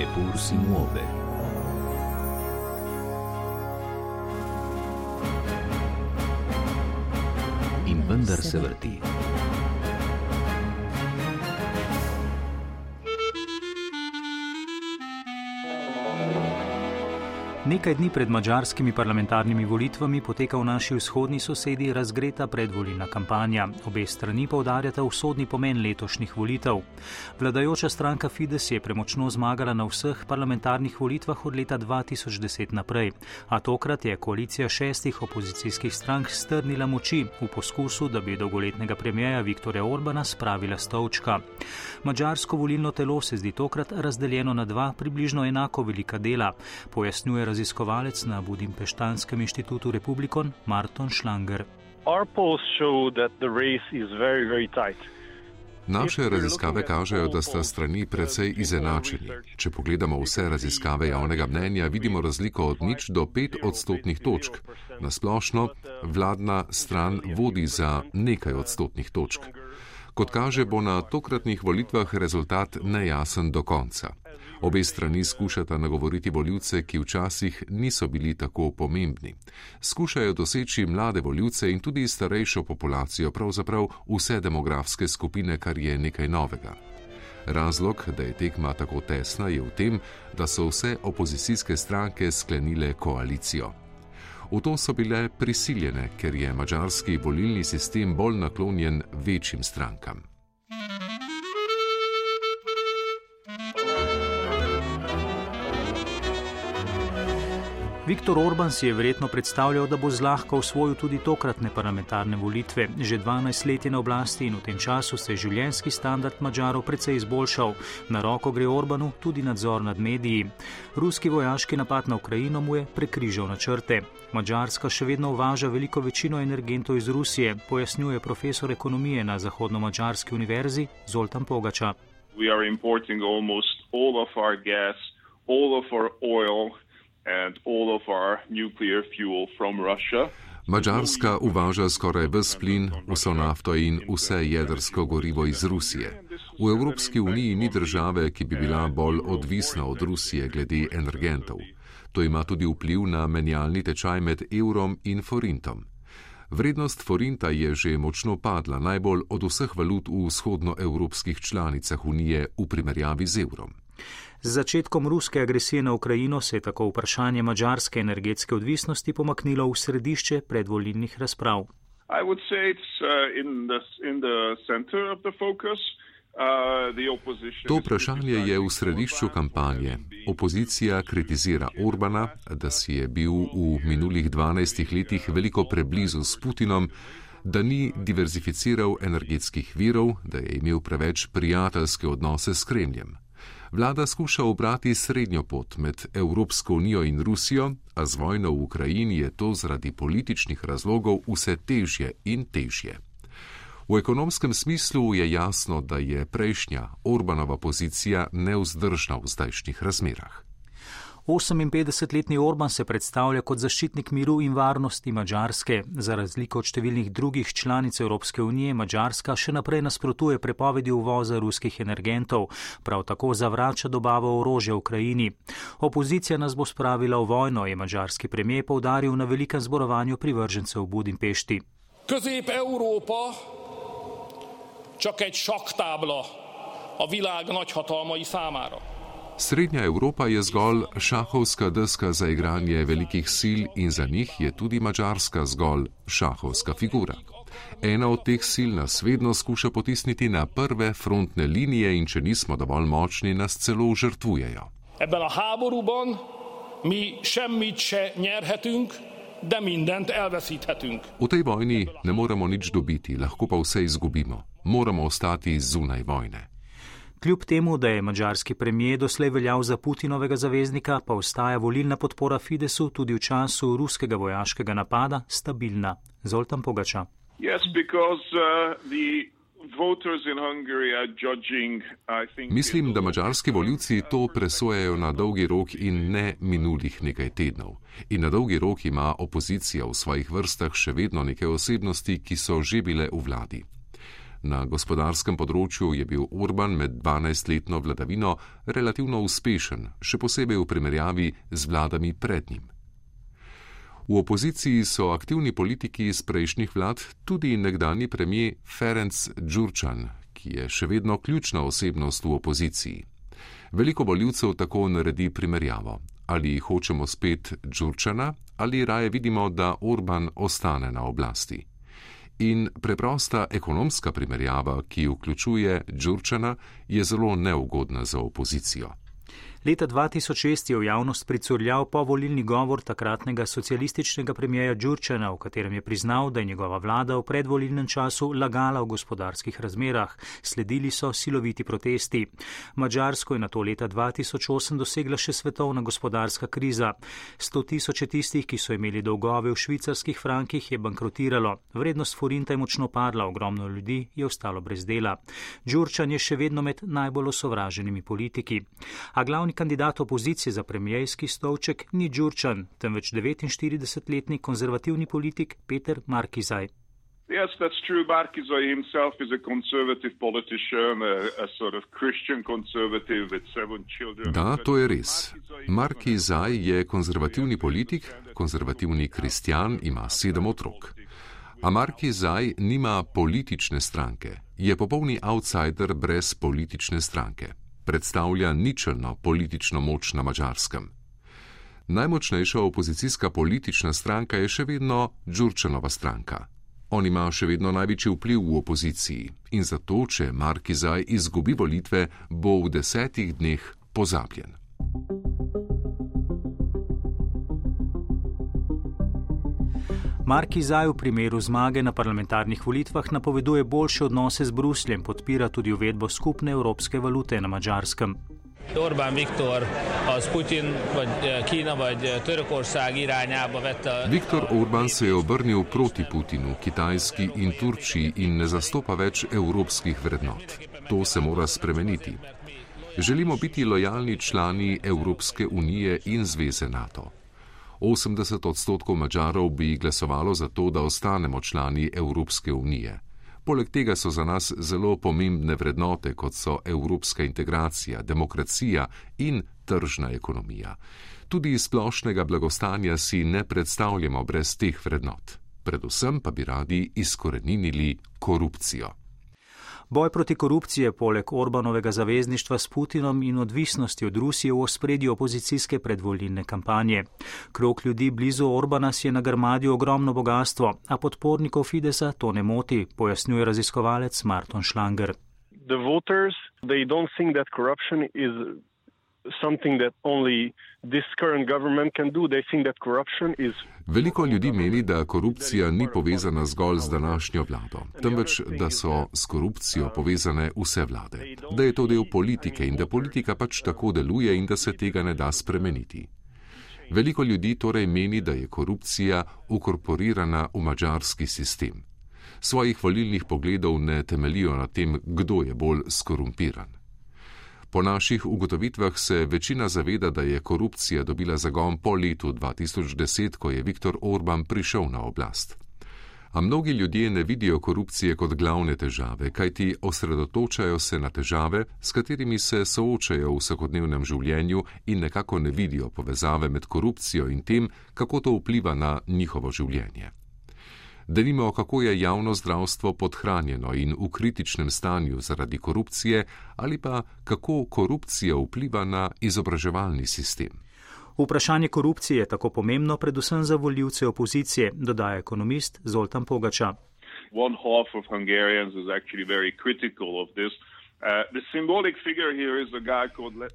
Eppur si muove. In vendar se vrti. Nekaj dni pred mađarskimi parlamentarnimi volitvami poteka v naši vzhodni sosedi razgreta predvolilna kampanja. Obe strani povdarjata usodni pomen letošnjih volitev. Vladajoča stranka Fides je premočno zmagala na vseh parlamentarnih volitvah od leta 2010 naprej, a tokrat je koalicija šestih opozicijskih strank strnila moči v poskusu, da bi dolgoletnega premijeja Viktorja Orbana spravila stolčka. Mačarsko volilno telo se zdi tokrat razdeljeno na dva približno enako velika dela, pojasnjuje raziskovalec raziskovalec na Budimpeštanskem inštitutu Republikon Marton Schlanger. Naše raziskave kažejo, da sta strani precej izenačeni. Če pogledamo vse raziskave javnega mnenja, vidimo razliko od nič do pet odstotnih točk. Nasplošno vladna stran vodi za nekaj odstotnih točk. Kot kaže, bo na tokratnih volitvah rezultat nejasen do konca. Obe strani skušata nagovoriti voljivce, ki včasih niso bili tako pomembni. Skušajo doseči mlade voljivce in tudi starejšo populacijo, pravzaprav vse demografske skupine, kar je nekaj novega. Razlog, da je tekma tako tesna, je v tem, da so vse opozicijske stranke sklenile koalicijo. V to so bile prisiljene, ker je mačarski volilni sistem bolj naklonjen večjim strankam. Viktor Orban si je verjetno predstavljal, da bo zlahka osvojil tudi tokratne parlamentarne volitve. Že 12 let je na oblasti in v tem času se je življenjski standard Mačarov precej izboljšal. Na roko gre Orbanu tudi nadzor nad mediji. Ruski vojaški napad na Ukrajino mu je prekrižal načrte. Mačarska še vedno uvaža veliko večino energentov iz Rusije, pojasnjuje profesor ekonomije na Zahodno-Mačarski univerzi Zoltan Pogača. All of our oil and all of our nuclear fuel from Russia. Mačarska uvaža skoraj ves plin, vso nafto in vse jedrsko gorivo iz Rusije. V Evropski uniji ni države, ki bi bila bolj odvisna od Rusije glede energentov. To ima tudi vpliv na menjalni tečaj med evrom in forintom. Vrednost forinta je že močno padla, najbolj od vseh valut v vzhodnoevropskih članicah unije v primerjavi z evrom. Z začetkom ruske agresije na Ukrajino se je tako vprašanje mađarske energetske odvisnosti pomaknilo v središče predvolilnih razprav. Uh, uh, to vprašanje je v središču kampanje. Opozicija kritizira Orbana, da si je bil v minulih 12 letih veliko preblizu s Putinom, da ni diverzificiral energetskih virov, da je imel preveč prijateljske odnose s Kremljem. Vlada skuša obrati srednjo pot med Evropsko unijo in Rusijo, a z vojno v Ukrajini je to zaradi političnih razlogov vse težje in težje. V ekonomskem smislu je jasno, da je prejšnja Orbanova pozicija neuzdržna v zdajšnjih razmerah. 58-letni Orban se predstavlja kot zaščitnik miru in varnosti Mačarske. Za razliko od številnih drugih članic Evropske unije, Mačarska še naprej nasprotuje prepovedi uvoza ruskih energentov, prav tako zavrača dobavo orožja Ukrajini. Opozicija nas bo spravila v vojno, je mačarski premijer povdaril na velikem zborovanju privržencev v Budimpešti. Közép-Európa csak egy saktábla a világ nagyhatalmai számára. Srednja Evropa je zgolj šahovska deska za igranje velikih sil in za njih je tudi Mačarska zgolj šahovska figura. Ena od teh sil nas vedno skuša potisniti na prve frontne linije in če nismo dovolj močni, nas celo žrtvujejo. Ebben a háborúban mi semmit se nyerhetünk, de mindent elveszíthetünk. V tej vojni ne moremo nič dobiti, lahko pa vse izgubimo. Moramo ostati zunaj vojne. Kljub temu, da je mađarski premijer doslej veljal za Putinovega zaveznika, pa ostaja volilna podpora Fidesu tudi v času ruskega vojaškega napada stabilna. Zoltan Pogača. Yes, because, uh, Mislim, da mačarski voljivci to presojajo na dolgi rok in ne minulih nekaj tednov. In na dolgi rok ima opozicija v svojih vrstah še vedno neke osebnosti, ki so že bile v vladi. Na gospodarskem področju je bil Orban med 12-letno vladavino relativno uspešen, še posebej v primerjavi z vladami pred njim. V opoziciji so aktivni politiki iz prejšnjih vlad, tudi nekdani premijer Ferenc Džurčan, ki je še vedno ključna osebnost v opoziciji. Veliko voljivcev tako naredi primerjavo. Ali hočemo spet Džurčana, ali raje vidimo, da Orban ostane na oblasti. In preprosta ekonomska primerjava, ki vključuje Džurčana, je zelo neugodna za opozicijo. Leta 2006 je v javnost pricurljal povolilni govor takratnega socialističnega premijeja Đurčana, v katerem je priznal, da je njegova vlada v predvolilnem času lagala v gospodarskih razmerah. Sledili so siloviti protesti. Mačarsko je na to leta 2008 dosegla še svetovna gospodarska kriza. Sto tisoče tistih, ki so imeli dolgove v švicarskih frankih, je bankrotiralo. Vrednost forinta je močno padla, ogromno ljudi je ostalo brez dela. Đurčan je še vedno med najbolj osovraženimi politiki glavni kandidat opozicije za premijejski stolček ni Đurčan, temveč 49-letni konzervativni politik Peter Markizaj. Yes, that's true. Markizaj himself is a conservative politician, a, a sort of Christian conservative with seven children. Da, to je res. Markizaj je konzervativni politik, konzervativni kristjan, ima sedem otrok. A Markizaj nima politične stranke, je popolni outsider brez politične stranke predstavlja ničelno politično moč na mačarskem. Najmočnejša opozicijska politična stranka je še vedno Đurčanova stranka. On ima še vedno največji vpliv v opoziciji in zato, če Markizaj izgubi volitve, bo v desetih dneh pozabljen. Marki Zaj v primeru zmage na parlamentarnih volitvah napoveduje boljše odnose z Brusljem, podpira tudi uvedbo skupne evropske valute na mačarskem. Orbán Viktor az Putin vagy eh, Kína vagy eh, Törökország irányába vette. Viktor Orbán se je obrnil proti Putinu, Kitajski in Turčiji in ne zastopa več evropskih vrednot. To se mora spremeniti. Želimo biti lojalni člani Evropske unije in Zveze NATO. 80 odstotkov Mačarov bi glasovalo za to, da ostanemo člani Evropske unije. Poleg tega so za nas zelo pomembne vrednote, kot so evropska integracija, demokracija in tržna ekonomija. Tudi splošnega blagostanja si ne predstavljamo brez teh vrednot. Predvsem pa bi radi izkorenili korupcijo. Boj proti korupciji je poleg Orbanovega zavezništva s Putinom in odvisnosti od Rusije v ospredju opozicijske predvoljine kampanje. Krok ljudi blizu Orbana si je nagrmadil ogromno bogatstvo, a podpornikov Fidesa to ne moti, pojasnjuje raziskovalec Marton Schlanger. The voters, they don't think that corruption is Veliko ljudi meni, da korupcija ni povezana zgolj z današnjo vlado, temveč da so s korupcijo povezane vse vlade, da je to del politike in da politika pač tako deluje in da se tega ne da spremeniti. Veliko ljudi torej meni, da je korupcija ukorporirana v mačarski sistem. Svojih volilnih pogledov ne temelijo na tem, kdo je bolj skorumpiran. Po naših ugotovitvah se večina zaveda, da je korupcija dobila zagon po letu 2010, ko je Viktor Orban prišel na oblast. A mnogi ljudje ne vidijo korupcije kot glavne težave, kajti osredotočajo se na težave, s katerimi se soočajo v vsakodnevnem življenju in nekako ne vidijo povezave med korupcijo in tem, kako to vpliva na njihovo življenje da nimo, kako je javno zdravstvo podhranjeno in v kritičnem stanju zaradi korupcije, ali pa kako korupcija vpliva na izobraževalni sistem. Vprašanje korupcije je tako pomembno predvsem za voljivce opozicije, dodaja ekonomist Zoltan Pogača. Uh,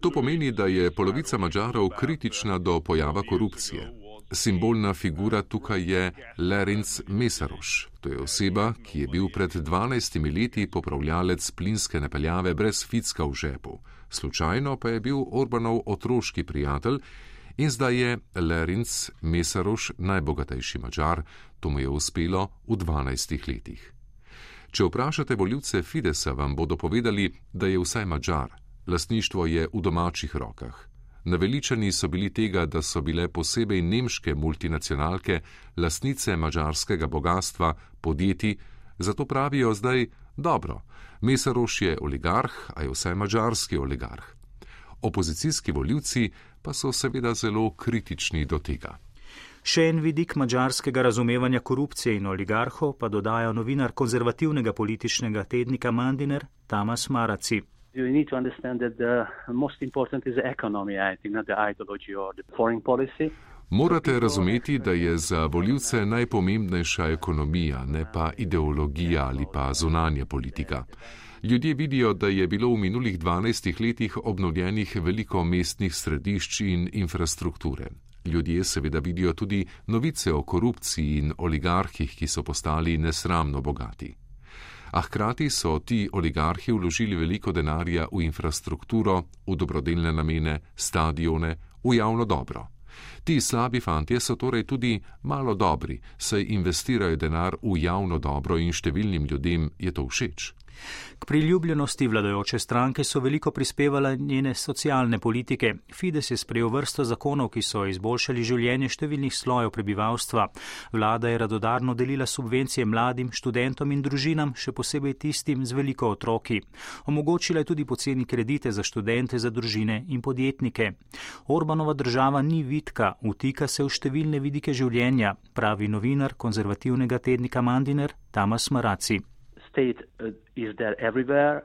to pomeni, da je polovica Mačarov kritična do pojava korupcije. Simbolna figura tukaj je Lerinc Mesaroš. To je oseba, ki je bil pred 12 leti popravljalec plinske napeljave brez ficka v žepu. Slučajno pa je bil Orbanov otroški prijatelj in zdaj je Lerinc Mesaroš najbogatejši mačar. To mu je uspelo v 12 letih. Če vprašate voljivce Fidesa, vam bodo povedali, da je vsaj mačar. Lastništvo je v domačih rokah. Naveličani so bili tega, da so bile posebej nemške multinacionalke lastnice mačarskega bogatstva, podjetij, zato pravijo zdaj Dobro, Mesaroš je oligarh, a je vsaj mačarski oligarh. Opozicijski voljivci pa so seveda zelo kritični do tega. Še en vidik mačarskega razumevanja korupcije in oligarhov pa dodaja novinar konzervativnega političnega tednika Mandiner Tamas Maraci. You need to understand that the most important is the economy, I think, not the ideology or the foreign policy. Morate razumeti, da je za voljivce najpomembnejša ekonomija, ne pa ideologija ali pa zunanja politika. Ljudje vidijo, da je bilo v minulih 12 letih obnovljenih veliko mestnih središč in infrastrukture. Ljudje seveda vidijo tudi novice o korupciji in oligarhih, ki so postali nesramno bogati. A hkrati so ti oligarhi vložili veliko denarja v infrastrukturo, v dobrodelne namene, stadione, v javno dobro. Ti slabi fantje so torej tudi malo dobri, saj investirajo denar v javno dobro in številnim ljudem je to všeč. K priljubljenosti vladajoče stranke so veliko prispevale njene socialne politike. Fides je sprejel vrsto zakonov, ki so izboljšali življenje številnih slojev prebivalstva. Vlada je radodarno delila subvencije mladim, študentom in družinam, še posebej tistim z veliko otroki. Omogočila je tudi poceni kredite za študente, za družine in podjetnike. Orbanova država ni vitka, vtika se v številne vidike življenja, pravi novinar konzervativnega tednika Mandiner Tamas Maraci state uh, is there everywhere.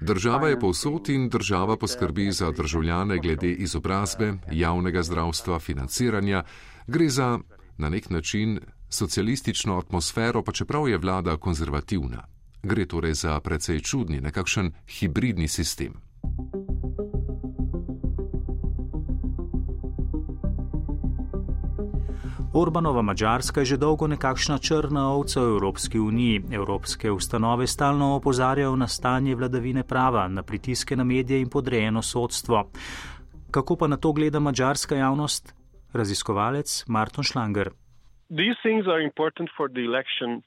Država je povsod in država poskrbi za državljane glede izobrazbe, javnega zdravstva, financiranja. Gre za na nek način socialistično atmosfero, pa čeprav je vlada konzervativna. Gre torej za precej čudni, nekakšen hibridni sistem. Orbanova Mačarska je že dolgo nekakšna črna ovca v Evropski uniji. Evropske ustanove stalno opozarjajo na stanje vladavine prava, na pritiske na medije in podrejeno sodstvo. Kako pa na to gleda mačarska javnost? Raziskovalec Martin Schlanger. These things are important for the election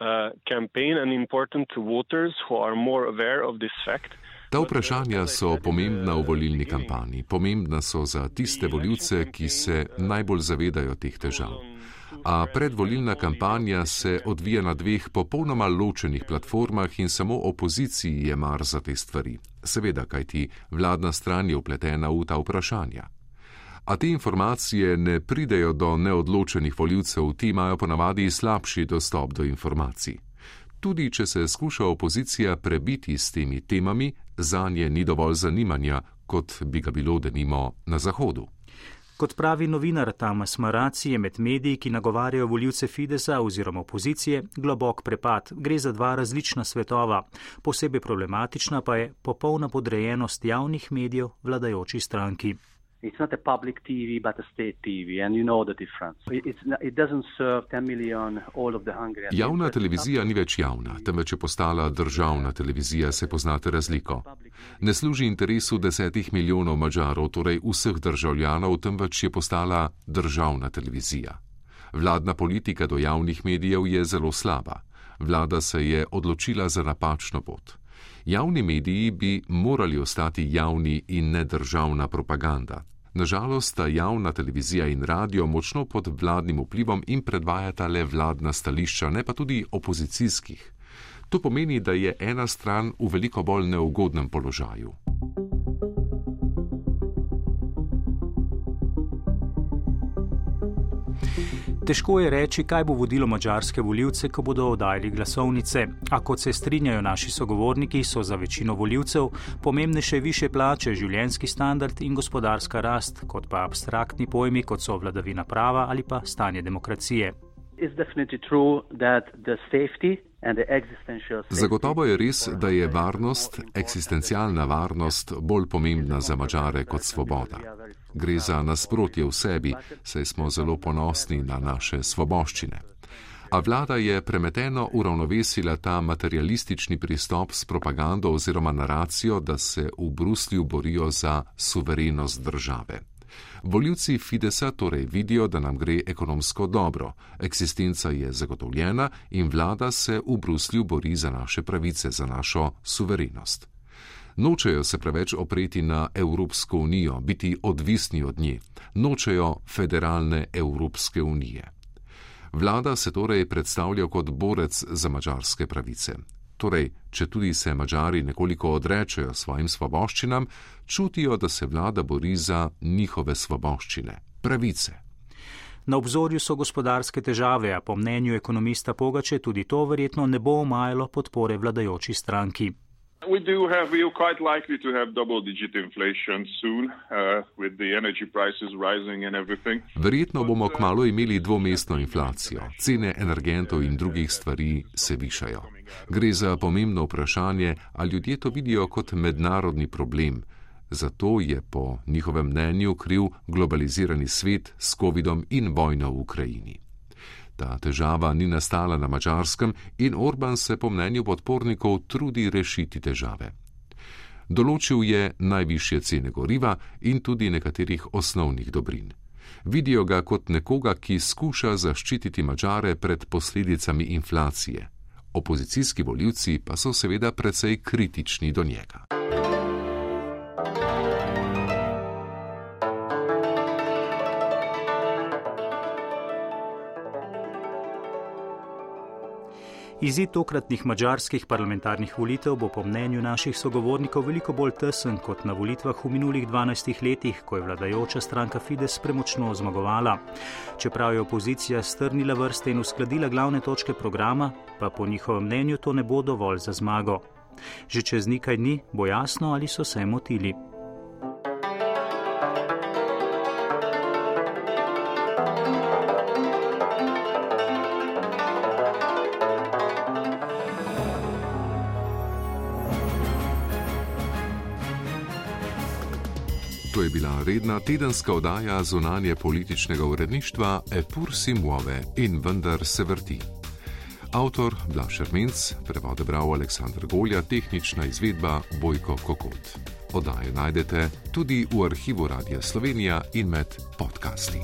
uh, campaign and important to voters who are more aware of this fact. Ta vprašanja so pomembna v volilni kampanji, pomembna so za tiste voljivce, ki se najbolj zavedajo teh težav. A predvolilna kampanja se odvija na dveh popolnoma ločenih platformah in samo opoziciji je mar za te stvari. Seveda, kajti vladna stran je upletena v ta vprašanja. A te informacije ne pridejo do neodločenih voljivcev, ti imajo ponavadi slabši dostop do informacij. Tudi če se skuša opozicija prebiti s temi temami, za nje ni dovolj zanimanja, kot bi ga bilo denimo na Zahodu. Kot pravi novinar Tamas Maraci, je med mediji, ki nagovarjajo voljivce Fidesa oziroma opozicije, globok prepad. Gre za dva različna svetova. Posebej problematična pa je popolna podrejenost javnih medijev vladajoči stranki. It's not a public TV, but a state TV, and you know the difference. Not, it doesn't serve 10 million all of the Hungarian. Javna televizija ni več javna, temveč je postala državna televizija, se poznate razliko. Ne služi interesu desetih milijonov Mačarov, torej vseh državljanov, temveč je postala državna televizija. Vladna politika do javnih medijev je zelo slaba. Vlada se je odločila za napačno pot. Javni mediji bi morali ostati javni in ne državna propaganda. Nažalost sta javna televizija in radio močno pod vladnim vplivom in predvajata le vladna stališča, ne pa tudi opozicijskih. To pomeni, da je ena stran v veliko bolj neugodnem položaju. Težko je reči, kaj bo vodilo mačarske voljivce, ko bodo oddajali glasovnice. A kot se strinjajo naši sogovorniki, so za večino voljivcev pomembnejše više plače, življenski standard in gospodarska rast, kot pa abstraktni pojmi, kot so vladavina prava ali pa stanje demokracije. Zagotovo je res, da je varnost, eksistencialna varnost, bolj pomembna za mačare kot svoboda. Gre za nasprotje v sebi, saj smo zelo ponosni na naše svoboščine. A vlada je premeteno uravnovesila ta materialistični pristop s propagando oziroma naracijo, da se v Bruslju borijo za suverenost države. Voljivci Fidesa torej vidijo, da nam gre ekonomsko dobro, eksistenca je zagotovljena in vlada se v Bruslju bori za naše pravice, za našo suverenost. Nočejo se preveč opreti na Evropsko unijo, biti odvisni od nje, nočejo federalne Evropske unije. Vlada se torej predstavlja kot borec za mačarske pravice. Torej, če tudi se Mačari nekoliko odrečejo svojim svoboščinam, čutijo, da se vlada bori za njihove svoboščine, pravice. Na obzorju so gospodarske težave, a po mnenju ekonomista Pogače tudi to verjetno ne bo omajalo podpore vladajoči stranki. We do have, we are quite likely to have double digit inflation soon, uh, with the energy prices rising and everything. Verjetno bomo kmalo imeli dvomestno inflacijo. Cene energentov in drugih stvari se višajo. Gre za pomembno vprašanje, ali ljudje to vidijo kot mednarodni problem. Zato je po njihovem mnenju kriv globalizirani svet s COVID-om in vojno v Ukrajini. Ta težava ni nastala na mačarskem in Orban se po mnenju podpornikov trudi rešiti težave. Določil je najvišje cene goriva in tudi nekaterih osnovnih dobrin. Vidijo ga kot nekoga, ki skuša zaščititi mačare pred posledicami inflacije. Opozicijski voljivci pa so seveda precej kritični do njega. Izid tokratnih mađarskih parlamentarnih volitev bo po mnenju naših sogovornikov veliko bolj tesen kot na volitvah v minulih 12 letih, ko je vladajoča stranka Fides premočno zmagovala. Čeprav je opozicija strnila vrste in uskladila glavne točke programa, pa po njihovem mnenju to ne bo dovolj za zmago. Že čez nekaj dni bo jasno, ali so se motili. To je bila redna tedenska oddaja zunanje političnega uredništva Epur si muove in vendar se vrti. Avtor Blašer Menc, prevode bral Aleksandr Golja, tehnična izvedba Bojko Kokot. Oddaje najdete tudi v arhivu Radia Slovenija in med podcasti.